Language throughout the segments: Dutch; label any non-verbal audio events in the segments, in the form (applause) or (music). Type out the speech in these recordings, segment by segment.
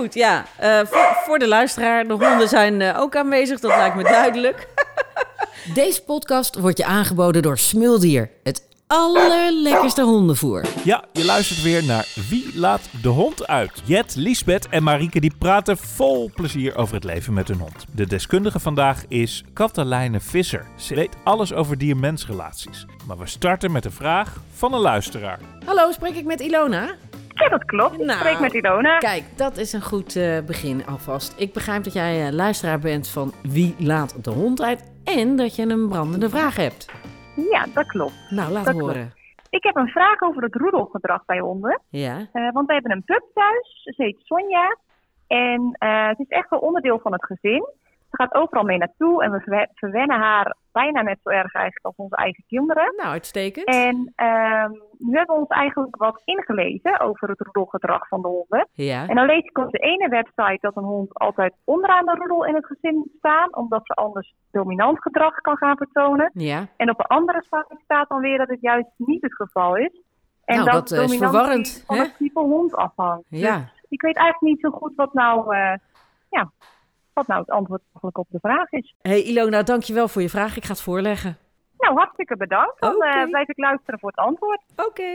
goed, ja. Eh, voor, voor de luisteraar, de honden zijn eh, ook aanwezig, dat lijkt me duidelijk. (laughs) Deze podcast wordt je aangeboden door Smuldier, het allerlekkerste hondenvoer. Ja, je luistert weer naar Wie laat de hond uit? Jet, Liesbeth en Marieke die praten vol plezier over het leven met hun hond. De deskundige vandaag is Katelijne Visser. Ze weet alles over dier-mens-relaties. Maar we starten met een vraag van een luisteraar. Hallo, spreek ik met Ilona? Ja, dat klopt. Ik Nou, spreek met Ilona. Kijk, dat is een goed eh, begin alvast. Ik begrijp dat jij eh, luisteraar bent van Wie laat de hond uit? En dat je een brandende vraag hebt. Ja, dat klopt. Nou, laat Dat horen. Ik heb een vraag over het roedelgedrag bij honden. Ja? Eh, want we hebben een pup thuis. Ze heet Sonja. En het is echt wel onderdeel van het gezin. Ze gaat overal mee naartoe. En we verwe- verwennen haar bijna net zo erg eigenlijk als onze eigen kinderen. Nou, uitstekend. En ehm, nu hebben we ons eigenlijk wat ingelezen over het roedelgedrag van de honden. Ja? En dan lees ik op de ene website dat een hond altijd onderaan de roedel in het gezin moet staan. Omdat ze anders dominant gedrag kan gaan vertonen. Ja? En op een andere site staat dan weer dat het juist niet het geval is. En Nou, dat, eh, is verwarrend, van hè? het type hond afhangt. Ja. Dus ik weet eigenlijk niet zo goed wat nou, eh, ja, wat nou het antwoord eigenlijk op de vraag is. Hey Ilona, dankjewel voor je vraag. Ik ga het voorleggen. Nou, hartstikke bedankt. Dan eh, blijf ik luisteren voor het antwoord. Oké.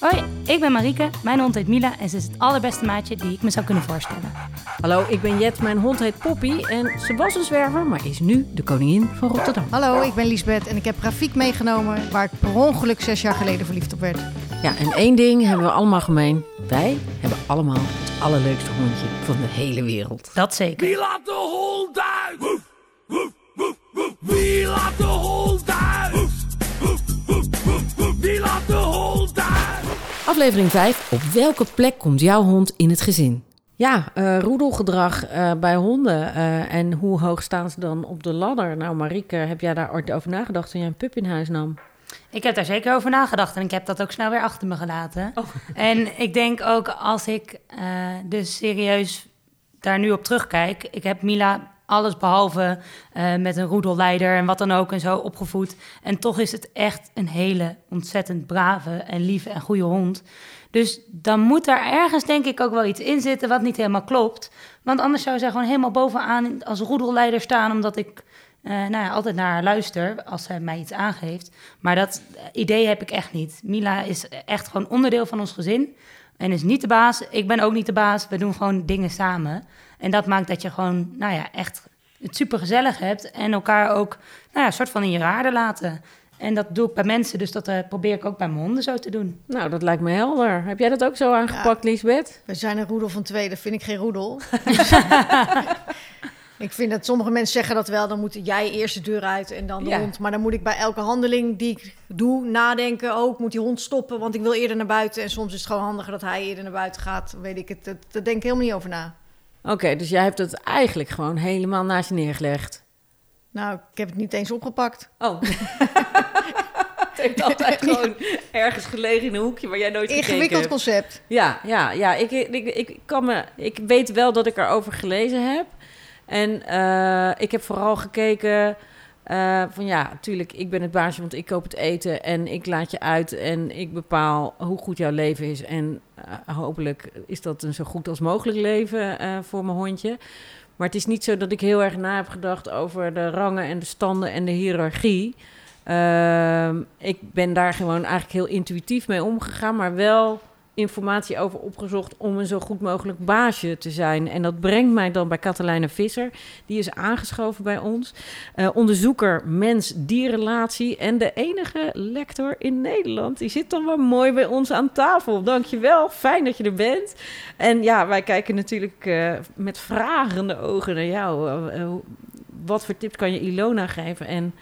Hoi, ik ben Marieke. Mijn hond heet Mila en ze is het allerbeste maatje die ik me zou kunnen voorstellen. Hallo, ik ben Jet. Mijn hond heet Poppy. En ze was een zwerver, maar is nu de koningin van Rotterdam. Hallo, ik ben Liesbeth en ik heb Rafiek meegenomen waar ik per ongeluk zes jaar geleden verliefd op werd. Ja, en één ding hebben we allemaal gemeen. Wij hebben allemaal het allerleukste hondje van de hele wereld. Dat zeker. Wie laat de hond uit? Woef, woef, woef, woef. Wie laat de hond uit? Woef, woef, woef, woef, woef. Wie laat de hond uit? Aflevering 5. Op welke plek komt jouw hond in het gezin? Ja, eh, roedelgedrag eh, bij honden. eh, en hoe hoog staan ze dan op de ladder? Nou, Marieke, heb jij daar ooit over nagedacht toen jij een pup in huis nam? Ik heb daar zeker over nagedacht en ik heb dat ook snel weer achter me gelaten. En ik denk ook als ik eh, dus serieus daar nu op terugkijk. Ik heb Mila alles behalve eh, met een roedelleider en wat dan ook en zo opgevoed. En toch is het echt een hele ontzettend brave en lieve en goede hond. Dus dan moet daar ergens denk ik ook wel iets in zitten wat niet helemaal klopt. Want anders zou zij gewoon helemaal bovenaan als roedelleider staan... omdat ik eh, nou ja, altijd naar haar luister als zij mij iets aangeeft. Maar dat idee heb ik echt niet. Mila is echt gewoon onderdeel van ons gezin en is niet de baas. Ik ben ook niet de baas. We doen gewoon dingen samen. En dat maakt dat je gewoon, nou ja, echt het super gezellig hebt en elkaar ook, nou ja, soort van in je waarde laten. En dat doe ik bij mensen, dus dat eh, probeer ik ook bij mijn honden zo te doen. Nou, dat lijkt me helder. Heb jij dat ook zo aangepakt, Liesbeth? We zijn een roedel van twee, dat vind ik geen roedel. (laughs) ik vind dat sommige mensen zeggen dat wel, dan moet jij eerst de deur uit en dan de Ja. hond. Maar dan moet ik bij elke handeling die ik doe nadenken, ook moet die hond stoppen, want ik wil eerder naar buiten. En soms is het gewoon handiger dat hij eerder naar buiten gaat, weet ik het. Dat- Daar denk ik helemaal niet over na. Oké, dus jij hebt het eigenlijk gewoon helemaal naast je neergelegd. Nou, ik heb het niet eens opgepakt. Oh. (laughs) het heeft altijd gewoon ergens gelegen in een hoekje waar jij nooit gekeken Ingewikkeld hebt. concept. Ja, ja, ja. Ik, ik, ik, kan me, ik weet wel dat ik erover gelezen heb. En eh, ik heb vooral gekeken eh, van ja, natuurlijk, ik ben het baasje, want ik koop het eten en ik laat je uit en ik bepaal hoe goed jouw leven is. En eh, hopelijk is dat een zo goed als mogelijk leven voor mijn hondje. Maar het is niet zo dat ik heel erg na heb gedacht over de rangen en de standen en de hiërarchie. Ehm, ik ben daar gewoon eigenlijk heel intuïtief mee omgegaan, maar wel informatie over opgezocht om een zo goed mogelijk baasje te zijn. En dat brengt mij dan bij Katelijne Visser. Die is aangeschoven bij ons. Eh, onderzoeker mens-dierrelatie en de enige lector in Nederland. Die zit dan wel mooi bij ons aan tafel. Dankjewel, fijn dat je er bent. En ja, wij kijken natuurlijk eh, met vragende ogen naar jou. Eh, wat voor tips kan je Ilona geven en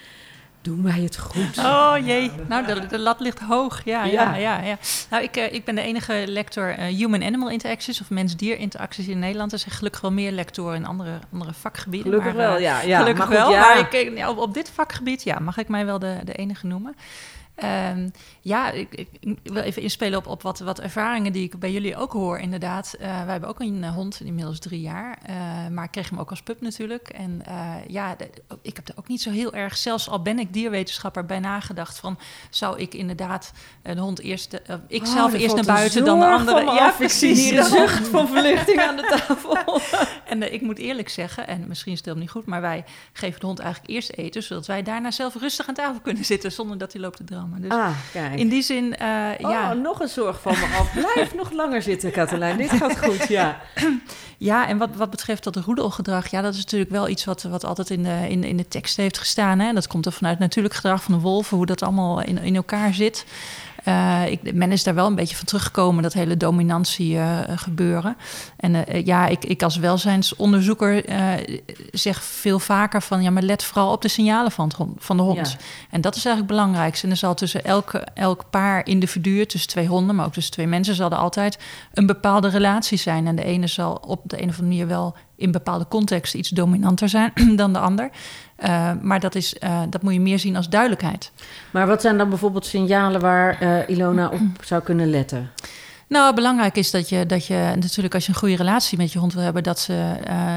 doen wij het goed? Oh jee, nou de, de lat ligt hoog. Ja, Ja. ja, ja. ja, Nou, ik, eh, ik ben de enige lector eh, Human-Animal Interactions of mens-dier interacties in Nederland. Er zijn gelukkig wel meer lectoren in andere, andere vakgebieden. Gelukkig maar, eh, wel, ja. ja gelukkig maar goed, wel, ja. maar ik, op, op dit vakgebied ja, mag ik mij wel de, de enige noemen. Ehm, ja, ik, wil even inspelen op, op wat, wat ervaringen die ik bij jullie ook hoor, inderdaad. Uh, wij hebben ook een hond, inmiddels drie jaar. Uh, maar ik kreeg hem ook als pup natuurlijk. En uh, ja, de, ik heb er ook niet zo heel erg, zelfs al ben ik dierwetenschapper, bij nagedacht van... zou ik inderdaad een hond eerst, ik oh, zelf eerst naar buiten dan de andere... Ja, precies. Hier een zucht van verluchting aan de (laughs) tafel. en ik moet eerlijk zeggen, en misschien is het helemaal niet goed... maar wij geven de hond eigenlijk eerst eten... zodat wij daarna zelf rustig aan tafel kunnen zitten... zonder dat hij loopt te drammen. Dus ah, kijk. in die zin, uh, oh, ja. nog een zorg van me af. Blijf nog langer zitten, Katelijn. Dit gaat goed, ja. (clears throat) Ja, en wat, wat betreft dat roedelgedrag, ja, dat is natuurlijk wel iets wat, wat altijd in de, in, in de tekst heeft gestaan. Hè? Dat komt er vanuit natuurlijk gedrag van de wolven, hoe dat allemaal in, in elkaar zit. Uh, ik, men is daar wel een beetje van teruggekomen, dat hele dominantie uh, gebeuren. En uh, ja, ik, ik als welzijnsonderzoeker zeg veel vaker van... ja, maar let vooral op de signalen van, van de hond. Ja. En dat is eigenlijk het belangrijkste. En er zal tussen elke, elk paar individuen, tussen twee honden... maar ook tussen twee mensen, zal er altijd een bepaalde relatie zijn. En de ene zal op de een of andere manier wel in bepaalde contexten iets dominanter zijn (clears throat) dan de ander. Uh, maar dat, is, uh, dat moet je meer zien als duidelijkheid. Maar wat zijn dan bijvoorbeeld signalen waar uh, Ilona op (clears throat) zou kunnen letten? Nou, belangrijk is dat je, dat je natuurlijk als je een goede relatie met je hond wil hebben, dat ze,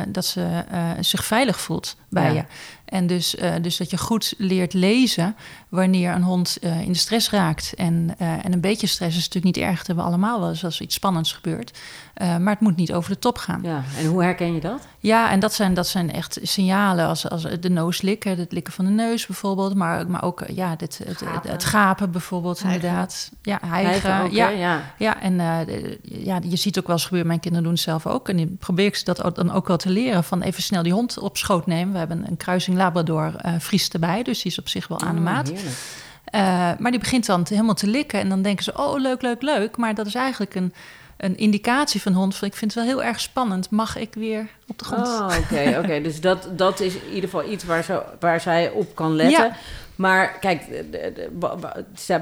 dat ze zich veilig voelt bij ja. je. En dus, uh, dus dat je goed leert lezen wanneer een hond uh, in de stress raakt. En, uh, en een beetje stress is natuurlijk niet erg, dat hebben we allemaal wel eens als er iets spannends gebeurt. maar het moet niet over de top gaan. Ja, en hoe herken je dat? Ja, en dat zijn, dat zijn echt signalen als, als de nooslik, het likken van de neus bijvoorbeeld. Maar, maar ook ja, dit, het, gapen bijvoorbeeld, inderdaad. Ja, hijgen. ook, ja, ja. ja, en ja, je ziet ook wel eens gebeuren, mijn kinderen doen het zelf ook. En probeer ik ze dat dan ook wel te leren, van even snel die hond op schoot nemen. We hebben een kruising Labrador uh, Fries erbij. Dus die is op zich wel aan de oh, maat. Uh, maar die begint dan te, helemaal te likken. En dan denken ze, oh, leuk, leuk, leuk. Maar dat is eigenlijk een, een indicatie van hond. Van, ik vind het wel heel erg spannend. Mag ik weer op de grond? Oh, oké, (laughs) oké. Dus dat, dat is in ieder geval iets waar, zo, waar zij op kan letten. Ja. Maar kijk,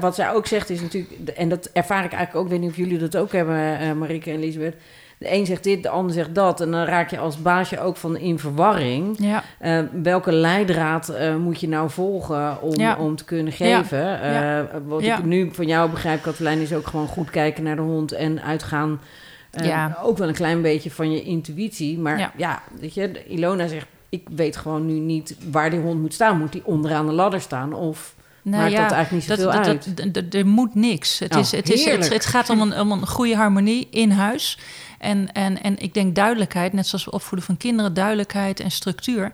wat zij ook zegt is natuurlijk... en dat ervaar ik eigenlijk ook... weet niet of jullie dat ook hebben, uh, Marike en Elisabeth de een zegt dit, de ander zegt dat. En dan raak je als baasje ook van in verwarring. Ja. Uh, welke leidraad uh, moet je nou volgen om, ja. om te kunnen geven? Ja. Uh, wat ik nu van jou begrijp, Katelijn, is ook gewoon goed kijken naar de hond en uitgaan. Ook wel een klein beetje van je intuïtie. Maar ja, weet je, Ilona zegt, ik weet gewoon nu niet waar die hond moet staan. Moet die onderaan de ladder staan of... Nou, Maakt ja, dat eigenlijk niet zoveel dat, uit? Dat, dat, er moet niks. Het, oh, is, het, is, het, het, gaat om een, om een goede harmonie in huis. En, en, en ik denk duidelijkheid, net zoals we opvoeden van kinderen, duidelijkheid en structuur,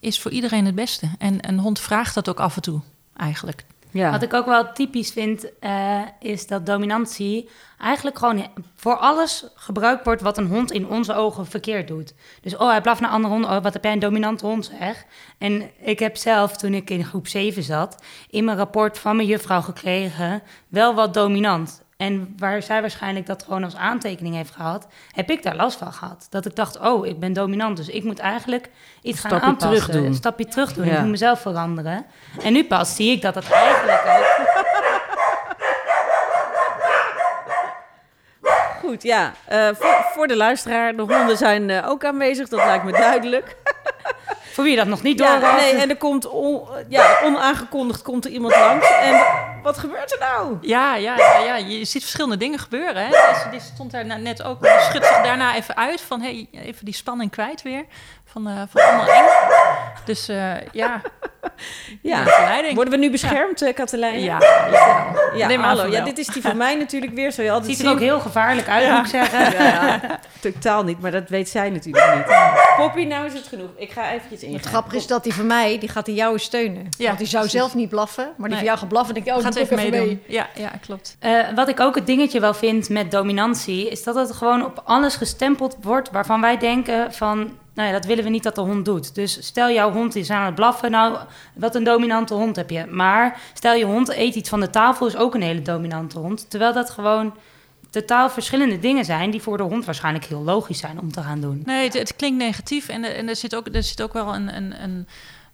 is voor iedereen het beste. En een hond vraagt dat ook af en toe, eigenlijk. Ja. Wat ik ook wel typisch vind, uh, is dat dominantie eigenlijk gewoon voor alles gebruikt wordt wat een hond in onze ogen verkeerd doet. Dus, oh, hij blaft naar andere honden. Oh, wat heb jij een dominante hond, zeg. En ik heb zelf, toen ik in groep 7 zat, in mijn rapport van mijn juffrouw gekregen, wel wat dominant. En waar zij waarschijnlijk dat gewoon als aantekening heeft gehad, heb ik daar last van gehad. Dat ik dacht, oh, ik ben dominant, dus ik moet eigenlijk iets gaan aanpassen. Terug doen. Een stapje terug doen. Ja. Ik moet mezelf veranderen. En nu pas zie ik dat het eigenlijk ook... (laughs) Goed, ja. Uh, voor, voor, de luisteraar, de honden zijn uh, ook aanwezig, dat lijkt me duidelijk. (laughs) Voor wie dat nog niet door ja, Nee, en er komt on, ja, onaangekondigd komt er iemand langs. En wat gebeurt er nou? Ja, ja, ja, ja. je ziet verschillende dingen gebeuren. Hè? Die stond daar net ook, schudt zich daarna even uit van hey, even die spanning kwijt weer. Van, uh, van allemaal eng. Dus uh, ja. (laughs) ja. Worden we nu beschermd, ja. Katelijn? Ja. Ja, ja. Nee, hallo. Ja, dit is die van mij natuurlijk weer. Zo je altijd Ziet er ook heel gevaarlijk uit, moet ik zeggen. Ja, totaal niet, maar dat weet zij natuurlijk niet. Poppy, nou is het genoeg. Ik ga eventjes in. Het grappige is dat die van mij, die gaat die jou steunen. Ja, Want die zou zelf niet blaffen, maar die nee. van jou gaat blaffen. denk ik, oh, gaat even meedoen. Mee. Ja, ja, klopt. Uh, wat ik ook het dingetje wel vind met dominantie, is dat het gewoon op alles gestempeld wordt waarvan wij denken van nou ja, dat willen we niet dat de hond doet. Dus stel jouw hond is aan het blaffen. Nou, wat een dominante hond heb je. Maar stel je hond eet iets van de tafel, is ook een hele dominante hond. Terwijl dat gewoon totaal verschillende dingen zijn die voor de hond waarschijnlijk heel logisch zijn om te gaan doen. Nee, het, het klinkt negatief en, en er, zit ook, er zit ook wel een. een, een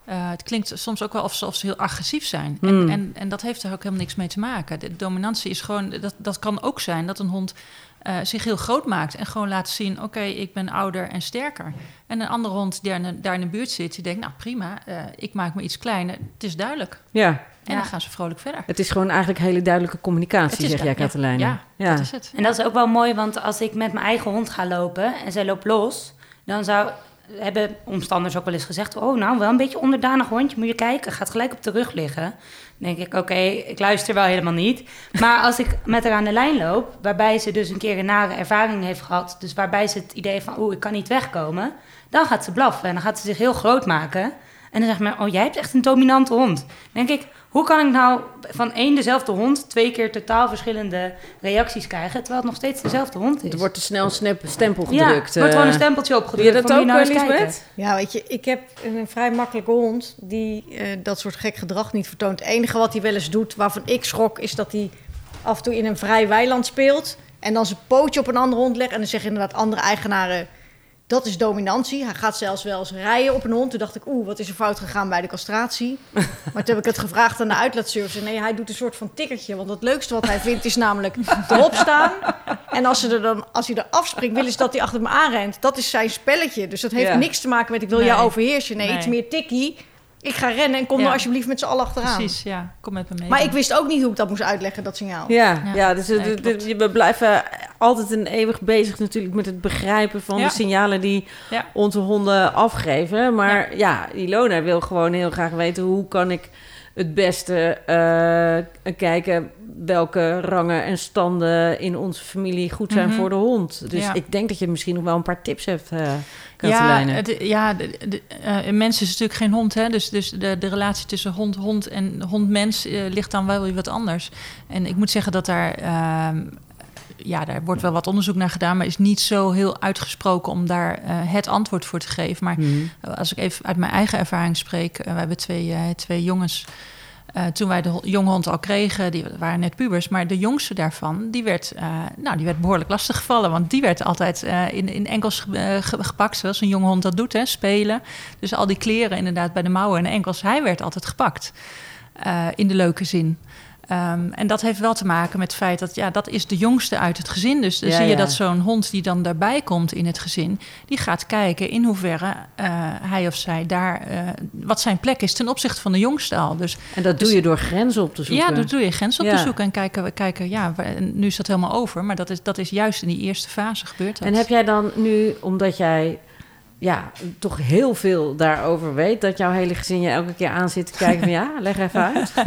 uh, het klinkt soms ook wel of ze, heel agressief zijn. Mm. En, en, en dat heeft er ook helemaal niks mee te maken. De dominantie is gewoon, dat, dat kan ook zijn dat een hond uh, zich heel groot maakt en gewoon laat zien: oké, ik ben ouder en sterker. En een andere hond die daar in, daar in de buurt zit, die denkt: nou prima, uh, ik maak me iets kleiner. Het is duidelijk. Ja, En Ja. dan gaan ze vrolijk verder. Het is gewoon eigenlijk hele duidelijke communicatie, zeg jij. Katelijne. Ja, ja. dat is het. En dat is ook wel mooi, want als ik met mijn eigen hond ga lopen en zij loopt los, dan zou hebben omstanders ook wel eens gezegd: Oh, nou, wel een beetje onderdanig hondje, moet je kijken, gaat gelijk op de rug liggen. Denk ik: Oké, ik luister wel helemaal niet. Maar als ik met haar aan de lijn loop, waarbij ze dus een keer een nare ervaring heeft gehad, dus waarbij ze het idee van: Oeh, ik kan niet wegkomen, dan gaat ze blaffen en dan gaat ze zich heel groot maken. En dan zegt men: Oh, jij hebt echt een dominante hond. Denk ik. Hoe kan ik nou van één dezelfde hond twee keer totaal verschillende reacties krijgen, terwijl het nog steeds dezelfde hond is? Er wordt te snel een snap- stempel ja, gedrukt. er wordt gewoon een eh. stempeltje opgedrukt. Je dat ook, nou Lisbeth? kijken. Ja, weet je, ik heb een vrij makkelijke hond die eh, dat soort gek gedrag niet vertoont. Het enige wat hij wel eens doet, waarvan ik schrok, is dat hij af en toe in een vrij weiland speelt. En dan zijn pootje op een andere hond legt. En dan zeggen inderdaad andere eigenaren, dat is dominantie. Hij gaat zelfs wel eens rijden op een hond. Toen dacht ik, oeh, wat is er fout gegaan bij de castratie? (laughs) Maar toen heb ik het gevraagd aan de uitlaatservice. Nee, hij doet een soort van tikkertje. Want het leukste wat hij vindt is namelijk erop staan. En als, ze er dan, als hij er afspringt, willen ze dat hij achter me aanrent. Dat is zijn spelletje. Dus dat heeft Ja. niks te maken met ik wil Nee. jou overheersen. Nee, Nee. iets meer tikkie. Ik ga rennen en kom Ja. er alsjeblieft met z'n allen achteraan. Precies, ja. Kom met me mee. Maar ik wist ook niet hoe ik dat moest uitleggen, dat signaal. Ja, Ja. ja. dus Nee, we blijven altijd en eeuwig bezig natuurlijk met het begrijpen van Ja. de signalen die Ja. onze honden afgeven. Maar ja. Ilona wil gewoon heel graag weten hoe kan ik het beste eh, kijken welke rangen en standen in onze familie goed zijn Mhm. voor de hond. Dus Ja. ik denk dat je misschien nog wel een paar tips hebt, eh Ja, Katelijne. het, ja de, de, eh, een mens is natuurlijk geen hond. Hè? Dus, dus de, de relatie tussen hond, hond en hond-mens ligt dan wel weer wat anders. En ik moet zeggen dat daar... ja, daar wordt wel wat onderzoek naar gedaan, maar is niet zo heel uitgesproken om daar eh, het antwoord voor te geven. Maar Mhm. als ik even uit mijn eigen ervaring spreek, eh, we hebben twee, eh, twee jongens. eh, toen wij de ho- jonge hond al kregen, die waren net pubers, maar de jongste daarvan, die werd, eh, nou, die werd behoorlijk lastig gevallen, want die werd altijd eh, in, in enkels ge- eh, ge- gepakt, zoals een jonge hond dat doet, hè, spelen. Dus al die kleren inderdaad bij de mouwen en de enkels, hij werd altijd gepakt, eh, in de leuke zin. Ehm, en dat heeft wel te maken met het feit dat ja, dat is de jongste uit het gezin. Dus dan Ja, zie je ja. dat zo'n hond die dan daarbij komt in het gezin, die gaat kijken in hoeverre eh, hij of zij daar, eh, wat zijn plek is ten opzichte van de jongste al. Dus En dat doe je door grenzen op te zoeken. ja, dat doe je grens op Ja. te zoeken en kijken, kijken ja, nu is dat helemaal over, maar dat is, dat is juist in die eerste fase gebeurd. Dat. En heb jij dan nu, omdat jij ja, toch heel veel daarover weet, dat jouw hele gezin je elke keer aan zit te kijken van ja, leg even uit. (laughs)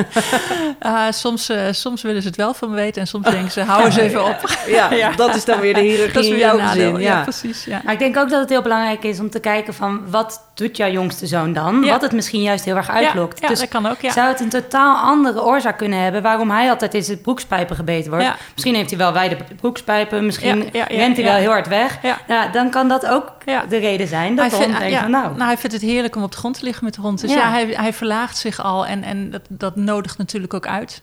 Ah, soms, eh, soms willen ze het wel van me weten en soms denken ze, hou eens even op. (laughs) Ja, Ja. dat is dan weer de (laughs) hiërarchie Dat is in jouw gezin. Ja, Ja. precies. Ja. Maar ik denk ook dat het heel belangrijk is om te kijken van wat doet jouw jongste zoon dan? Ja. Wat het misschien juist heel erg uitlokt. Ja, dus dat kan ook, ja. zou het een totaal andere oorzaak kunnen hebben waarom hij altijd in zijn broekspijpen gebeten wordt? Misschien heeft hij wel wijde broekspijpen, misschien rent hij wel heel hard weg. Ja. Ja, dan kan dat ook Ja. de reden zijn dat hij de vindt- hond denkt ja, van nou... hij vindt het heerlijk om op de grond te liggen met de hond. Dus Ja. ja, hij, hij verlaagt zich al en, en dat, dat nodigt natuurlijk ook uit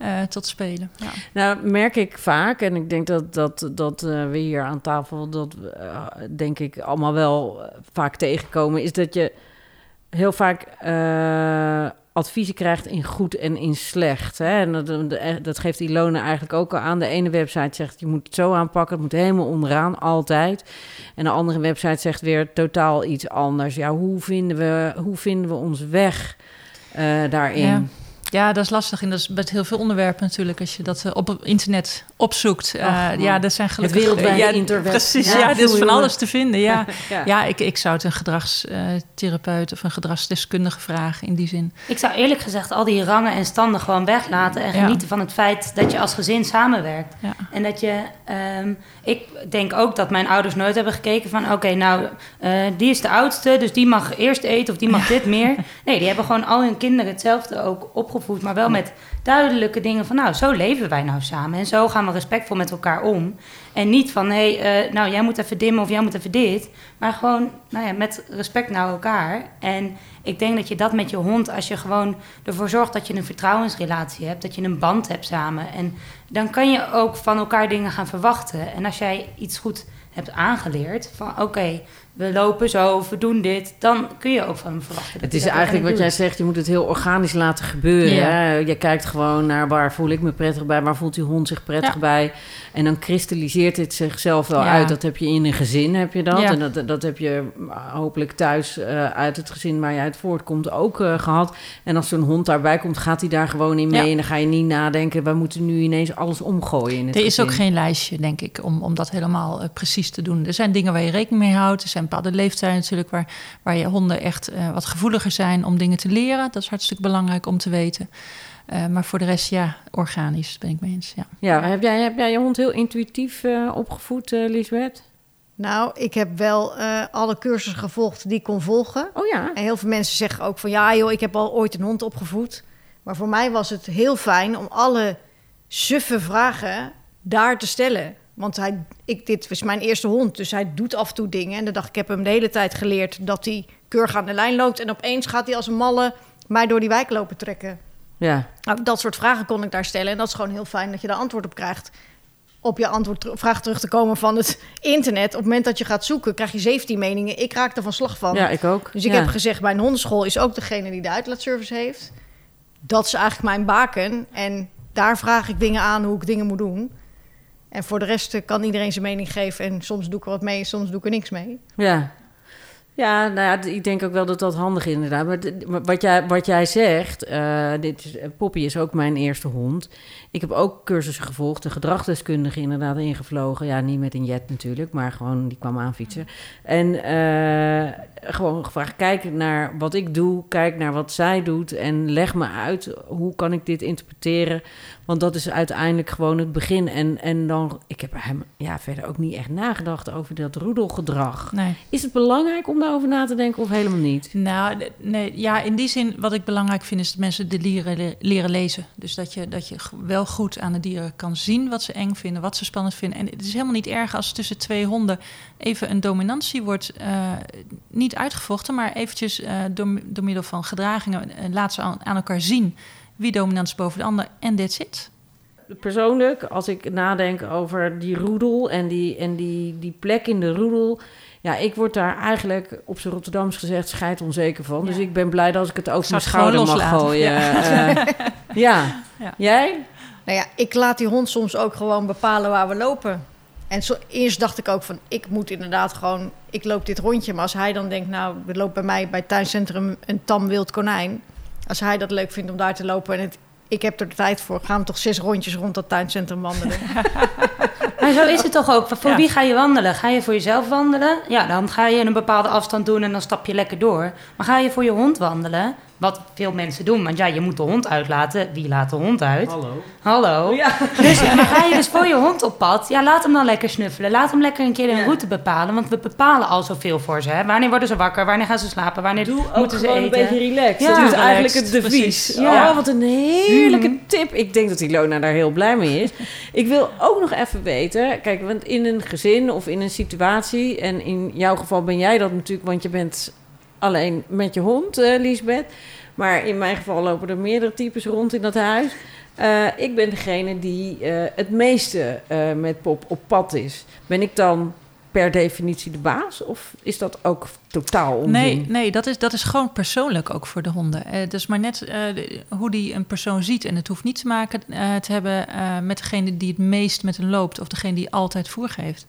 eh, tot spelen. Ja. Nou, merk ik vaak, en ik denk dat, dat, dat eh, we hier aan tafel, dat eh, denk ik allemaal wel vaak tegenkomen, is dat je heel vaak adviezen krijgt in goed en in slecht. Hè? En dat, dat- geeft Ilona eigenlijk ook al aan. De ene website zegt, je moet het zo aanpakken, het moet helemaal onderaan, altijd. En de andere website zegt weer totaal iets anders. Ja, hoe vinden we, hoe vinden we ons weg daarin? Ja. Ja, dat is lastig. En dat is met heel veel onderwerpen natuurlijk. Als je dat eh, op internet opzoekt. Eh, ja, dat zijn gelukkig... wereldwijde ja. Precies, Ja, ja, is van alles te vinden. Ja, (laughs) Ja. ja ik, ik zou het een gedragstherapeut of een gedragsdeskundige vragen in die zin. Ik zou eerlijk gezegd al die rangen en standen gewoon weglaten en genieten van het feit dat je als gezin samenwerkt. En dat je, ehm, ik denk ook dat mijn ouders nooit hebben gekeken van, oké, nou, eh, die is de oudste, dus die mag eerst eten of die mag dit meer. (laughs) Nee, die hebben gewoon al hun kinderen hetzelfde ook opgevoed, maar wel met duidelijke dingen van, nou, zo leven wij nou samen en zo gaan we respectvol met elkaar om. En niet van, hé, hey, eh, nou, jij moet even dimmen of jij moet even dit, maar gewoon, nou ja, met respect naar elkaar. En ik denk dat je dat met je hond, als je gewoon ervoor zorgt dat je een vertrouwensrelatie hebt, dat je een band hebt samen. En dan kan je ook van elkaar dingen gaan verwachten. En als jij iets goed hebt hebt aangeleerd van oké, we lopen zo of we doen dit, dan kun je ook van hem verwachten. Het is eigenlijk wat doet. jij zegt, je moet het heel organisch laten gebeuren. Hè? Je kijkt gewoon naar waar voel ik me prettig bij, waar voelt die hond zich prettig Ja. bij. En dan kristalliseert het zichzelf wel Ja. uit. Dat heb je in een gezin, heb je dat. Ja. En dat, dat heb je uh, hopelijk thuis uh, uit het gezin waar je uit voortkomt ook uh, gehad. En als zo'n hond daarbij komt, gaat hij daar gewoon in mee. Ja. En dan ga je niet nadenken, we moeten nu ineens alles omgooien in het Er is gezin. ook geen lijstje, denk ik, om, om dat helemaal uh, precies te doen. Er zijn dingen waar je rekening mee houdt. Er zijn bepaalde leeftijden natuurlijk waar, waar je honden echt uh, wat gevoeliger zijn om dingen te leren. Dat is hartstikke belangrijk om te weten. Uh, maar voor de rest, ja, organisch, ben ik mee eens. Ja, ja heb, jij, heb jij je hond heel intuïtief uh, opgevoed, uh, Lisbeth? Nou, ik heb wel uh, alle cursussen gevolgd die ik kon volgen. Oh ja? En heel veel mensen zeggen ook van... ja joh, ik heb al ooit een hond opgevoed. Maar voor mij was het heel fijn om alle suffe vragen daar te stellen. Want hij, ik, dit was mijn eerste hond, dus hij doet af en toe dingen. En dan dacht ik, ik heb hem de hele tijd geleerd dat hij keurig aan de lijn loopt. En opeens gaat hij als een malle mij door die wijk lopen trekken. Ja. Nou, dat soort vragen kon ik daar stellen. En dat is gewoon heel fijn dat je daar antwoord op krijgt. Op je antwoord, vraag terug te komen van het (laughs) internet. Op het moment dat je gaat zoeken, krijg je 17 meningen. Ik raak er van slag van. Ja, ik ook. Dus ik ja. heb gezegd, mijn hondenschool is ook degene die de uitlaatservice heeft. Dat is eigenlijk mijn baken. En daar vraag ik dingen aan hoe ik dingen moet doen. En voor de rest kan iedereen zijn mening geven. En soms doe ik er wat mee, soms doe ik er niks mee. Ja. Ja, nou ja, ik denk ook wel dat dat handig is inderdaad. Maar wat jij, wat jij zegt, uh, dit is, Poppy is ook mijn eerste hond. Ik heb ook cursussen gevolgd, de gedragsdeskundige inderdaad ingevlogen. Ja, niet met een jet natuurlijk, maar gewoon die kwam aanfietsen. En gewoon gevraagd, kijk naar wat ik doe, kijk naar wat zij doet... en leg me uit, hoe kan ik dit interpreteren... Want dat is uiteindelijk gewoon het begin. En, en dan, ik heb hem ja, verder ook niet echt nagedacht over dat roedelgedrag. Nee. Is het belangrijk om daarover na te denken of helemaal niet? Nou, nee, ja, in die zin, wat ik belangrijk vind, is dat mensen de dieren leren lezen. Dus dat je, dat je wel goed aan de dieren kan zien wat ze eng vinden, wat ze spannend vinden. En het is helemaal niet erg als tussen twee honden even een dominantie wordt, uh, niet uitgevochten, maar eventjes uh, door, door middel van gedragingen uh, laat ze aan, aan elkaar zien wie dominant is boven de ander en that's it. Persoonlijk, als ik nadenk over die roedel en die, en die, die plek in de roedel... Ja, ik word daar eigenlijk op zijn Rotterdams gezegd scheid onzeker van. Ja. Dus ik ben blij dat ik het over mijn schouder mag gooien. Ja. Uh, (laughs) ja. ja. Jij? Nou ja, ik laat die hond soms ook gewoon bepalen waar we lopen. En zo, eerst dacht ik ook van, ik moet inderdaad gewoon... Ik loop dit rondje, maar als hij dan denkt... nou, er loopt bij mij bij het tuincentrum een tam wild konijn... Als hij dat leuk vindt om daar te lopen en het, ik heb er de tijd voor, gaan we toch zes rondjes rond dat tuincentrum wandelen. (laughs) maar zo is het toch ook. Voor ja. wie ga je wandelen? Ga je voor jezelf wandelen? Ja, dan ga je een bepaalde afstand doen en dan stap je lekker door. Maar ga je voor je hond wandelen? Wat veel mensen doen, want ja, je moet de hond uitlaten. Wie laat de hond uit? Hallo. Hallo. Ja. Dus, maar ga je dus voor je hond op pad? Ja, laat hem dan lekker snuffelen. Laat hem lekker een keer een ja. route bepalen. Want we bepalen al zoveel voor ze. Hè? Wanneer worden ze wakker? Wanneer gaan ze slapen? Wanneer Doe moeten ze eten? een beetje relaxed. Ja, dat is relaxed, eigenlijk het devies. Ja. Oh, wat een heerlijke mm. tip. Ik denk dat Ilona daar heel blij mee is. Ik wil ook nog even weten... Kijk, want in een gezin of in een situatie... en in jouw geval ben jij dat natuurlijk... want je bent alleen met je hond, uh, Liesbeth... Maar in mijn geval lopen er meerdere types rond in dat huis. Uh, ik ben degene die uh, het meeste met Pop op pad is. Ben ik dan per definitie de baas? Of is dat ook totaal onzin? Nee, nee dat, is, dat is gewoon persoonlijk ook voor de honden. Uh, dus maar net hoe die een persoon ziet. En het hoeft niet te maken te hebben met degene die het meest met hem loopt... of degene die altijd voer geeft.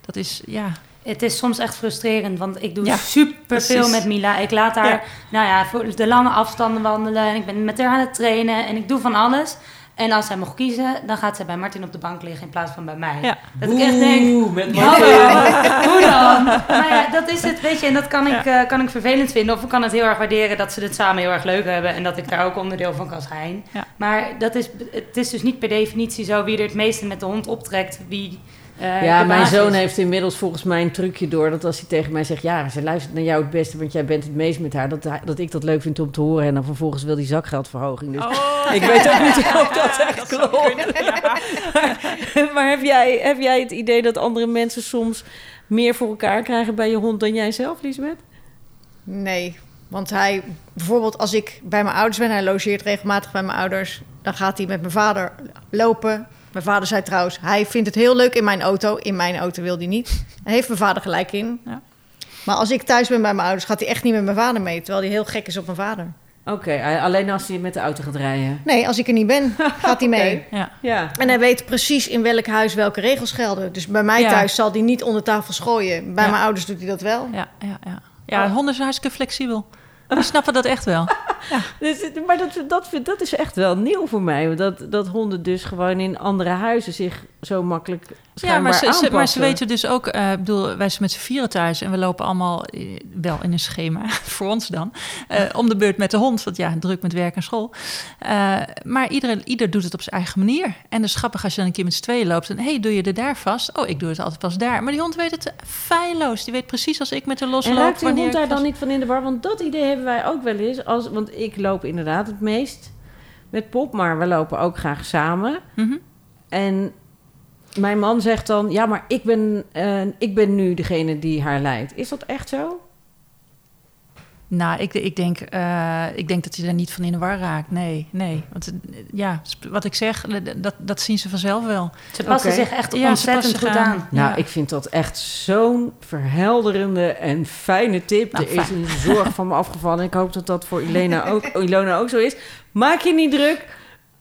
Dat is, ja... Het is soms echt frustrerend, want ik doe ja, super veel met Mila. Ik laat haar, ja. nou ja, voor de lange afstanden wandelen. En ik ben met haar aan het trainen en ik doe van alles. En als zij mocht kiezen, dan gaat zij bij Martin op de bank liggen in plaats van bij mij. Ja. Dat ik echt denk, met (laughs) hoe dan? Maar ja, dat is het, weet je. En dat kan ik, ja. uh, kan ik vervelend vinden. Of ik kan het heel erg waarderen dat ze het samen heel erg leuk hebben. En dat ik daar ook onderdeel van kan zijn. Ja. Maar dat is, het is dus niet per definitie zo wie er het meeste met de hond optrekt. Wie... Uh, ja, mijn zoon heeft inmiddels volgens mij een trucje door. Dat als hij tegen mij zegt: Ja, ze luistert naar jou het beste, want jij bent het meest met haar. Dat, dat ik dat leuk vind om te horen. En dan vervolgens wil die zakgeldverhoging. Dus oh, ik weet ook niet (laughs) of dat echt dat klopt. Ja. (laughs) maar heb jij, heb jij het idee dat andere mensen soms meer voor elkaar krijgen bij je hond dan jij zelf, Liesbeth? Nee, want hij, bijvoorbeeld als ik bij mijn ouders ben, hij logeert regelmatig bij mijn ouders, dan gaat hij met mijn vader lopen. Mijn vader zei trouwens, hij vindt het heel leuk in mijn auto. In mijn auto wil hij niet. Daar heeft mijn vader gelijk in. Ja. Maar als ik thuis ben bij mijn ouders, gaat hij echt niet met mijn vader mee. Terwijl hij heel gek is op mijn vader. Oké, alleen als hij met de auto gaat rijden. Nee, als ik er niet ben, (laughs) gaat hij mee. Ja. Ja. En hij weet precies in welk huis welke regels gelden. Dus bij mij Ja. thuis zal hij niet onder tafel schooien. Bij Ja. mijn ouders doet hij dat wel. Ja, ja, ja. ja honden zijn hartstikke flexibel. Die snappen dat echt wel. (laughs) Dus, maar dat, dat, dat is echt wel nieuw voor mij. Dat, dat honden dus gewoon in andere huizen zich zo makkelijk Ja, maar ze, ze- maar ze weten dus ook... eh, Ik bedoel, wij zijn met z'n vieren thuis... en we lopen allemaal eh, wel in een schema, (laughs) voor ons dan... eh, om de beurt met de hond. Want ja, druk met werk en school. Maar iedereen, ieder doet het op zijn eigen manier. En dat is grappig als je dan een keer met z'n tweeën loopt... en hey, doe je er daar vast? Oh, ik doe het altijd pas daar. Maar die hond weet het feilloos. Die weet precies als ik met haar En losloop... raakt die hond daar dan vast- niet van in de war? Want dat idee hebben wij ook wel eens. Als, want ik loop inderdaad het meest met Pop, maar we lopen ook graag samen. Mhm. En mijn man zegt dan, ja, maar ik ben, eh, ik ben nu degene die haar leidt. Is dat echt zo? Nou, ik, ik, denk, eh, ik denk dat hij daar niet van in de war raakt. Nee, nee. Want eh, ja, wat ik zeg, dat, dat zien ze vanzelf wel. Ze passen zich echt Ja, ze ontzettend passen goed zich aan. Nou, Ja. ik vind dat echt zo'n verhelderende en fijne tip. Nou, er is een zorg van me afgevallen. Ik hoop dat dat voor ook, (laughs) Ilona ook zo is. Maak je niet druk.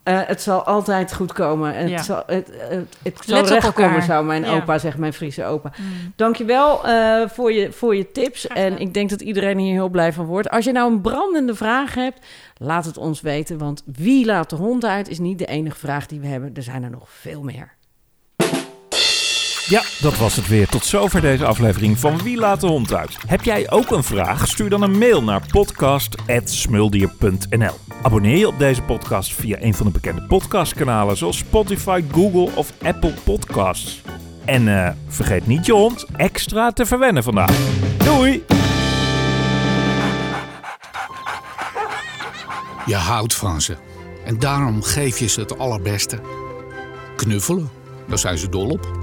Eh, het zal altijd goed komen. Ja. Het zal, het, het, het zal recht komen, zou mijn Ja. opa zeggen, mijn Friese opa. Dankjewel eh voor, je, voor je tips. En ik denk dat iedereen hier heel blij van wordt. Als je nou een brandende vraag hebt, laat het ons weten. Want wie laat de hond uit is niet de enige vraag die we hebben. Er zijn er nog veel meer. Ja, dat was het weer. Tot zover deze aflevering van Wie laat de hond uit. Heb jij ook een vraag? Stuur dan een mail naar podcast.smuldier.nl Abonneer je op deze podcast via een van de bekende podcastkanalen zoals Spotify, Google of Apple Podcasts. En eh, vergeet niet je hond extra te verwennen vandaag. Doei! Je houdt van ze. En daarom geef je ze het allerbeste. Knuffelen, daar zijn ze dol op.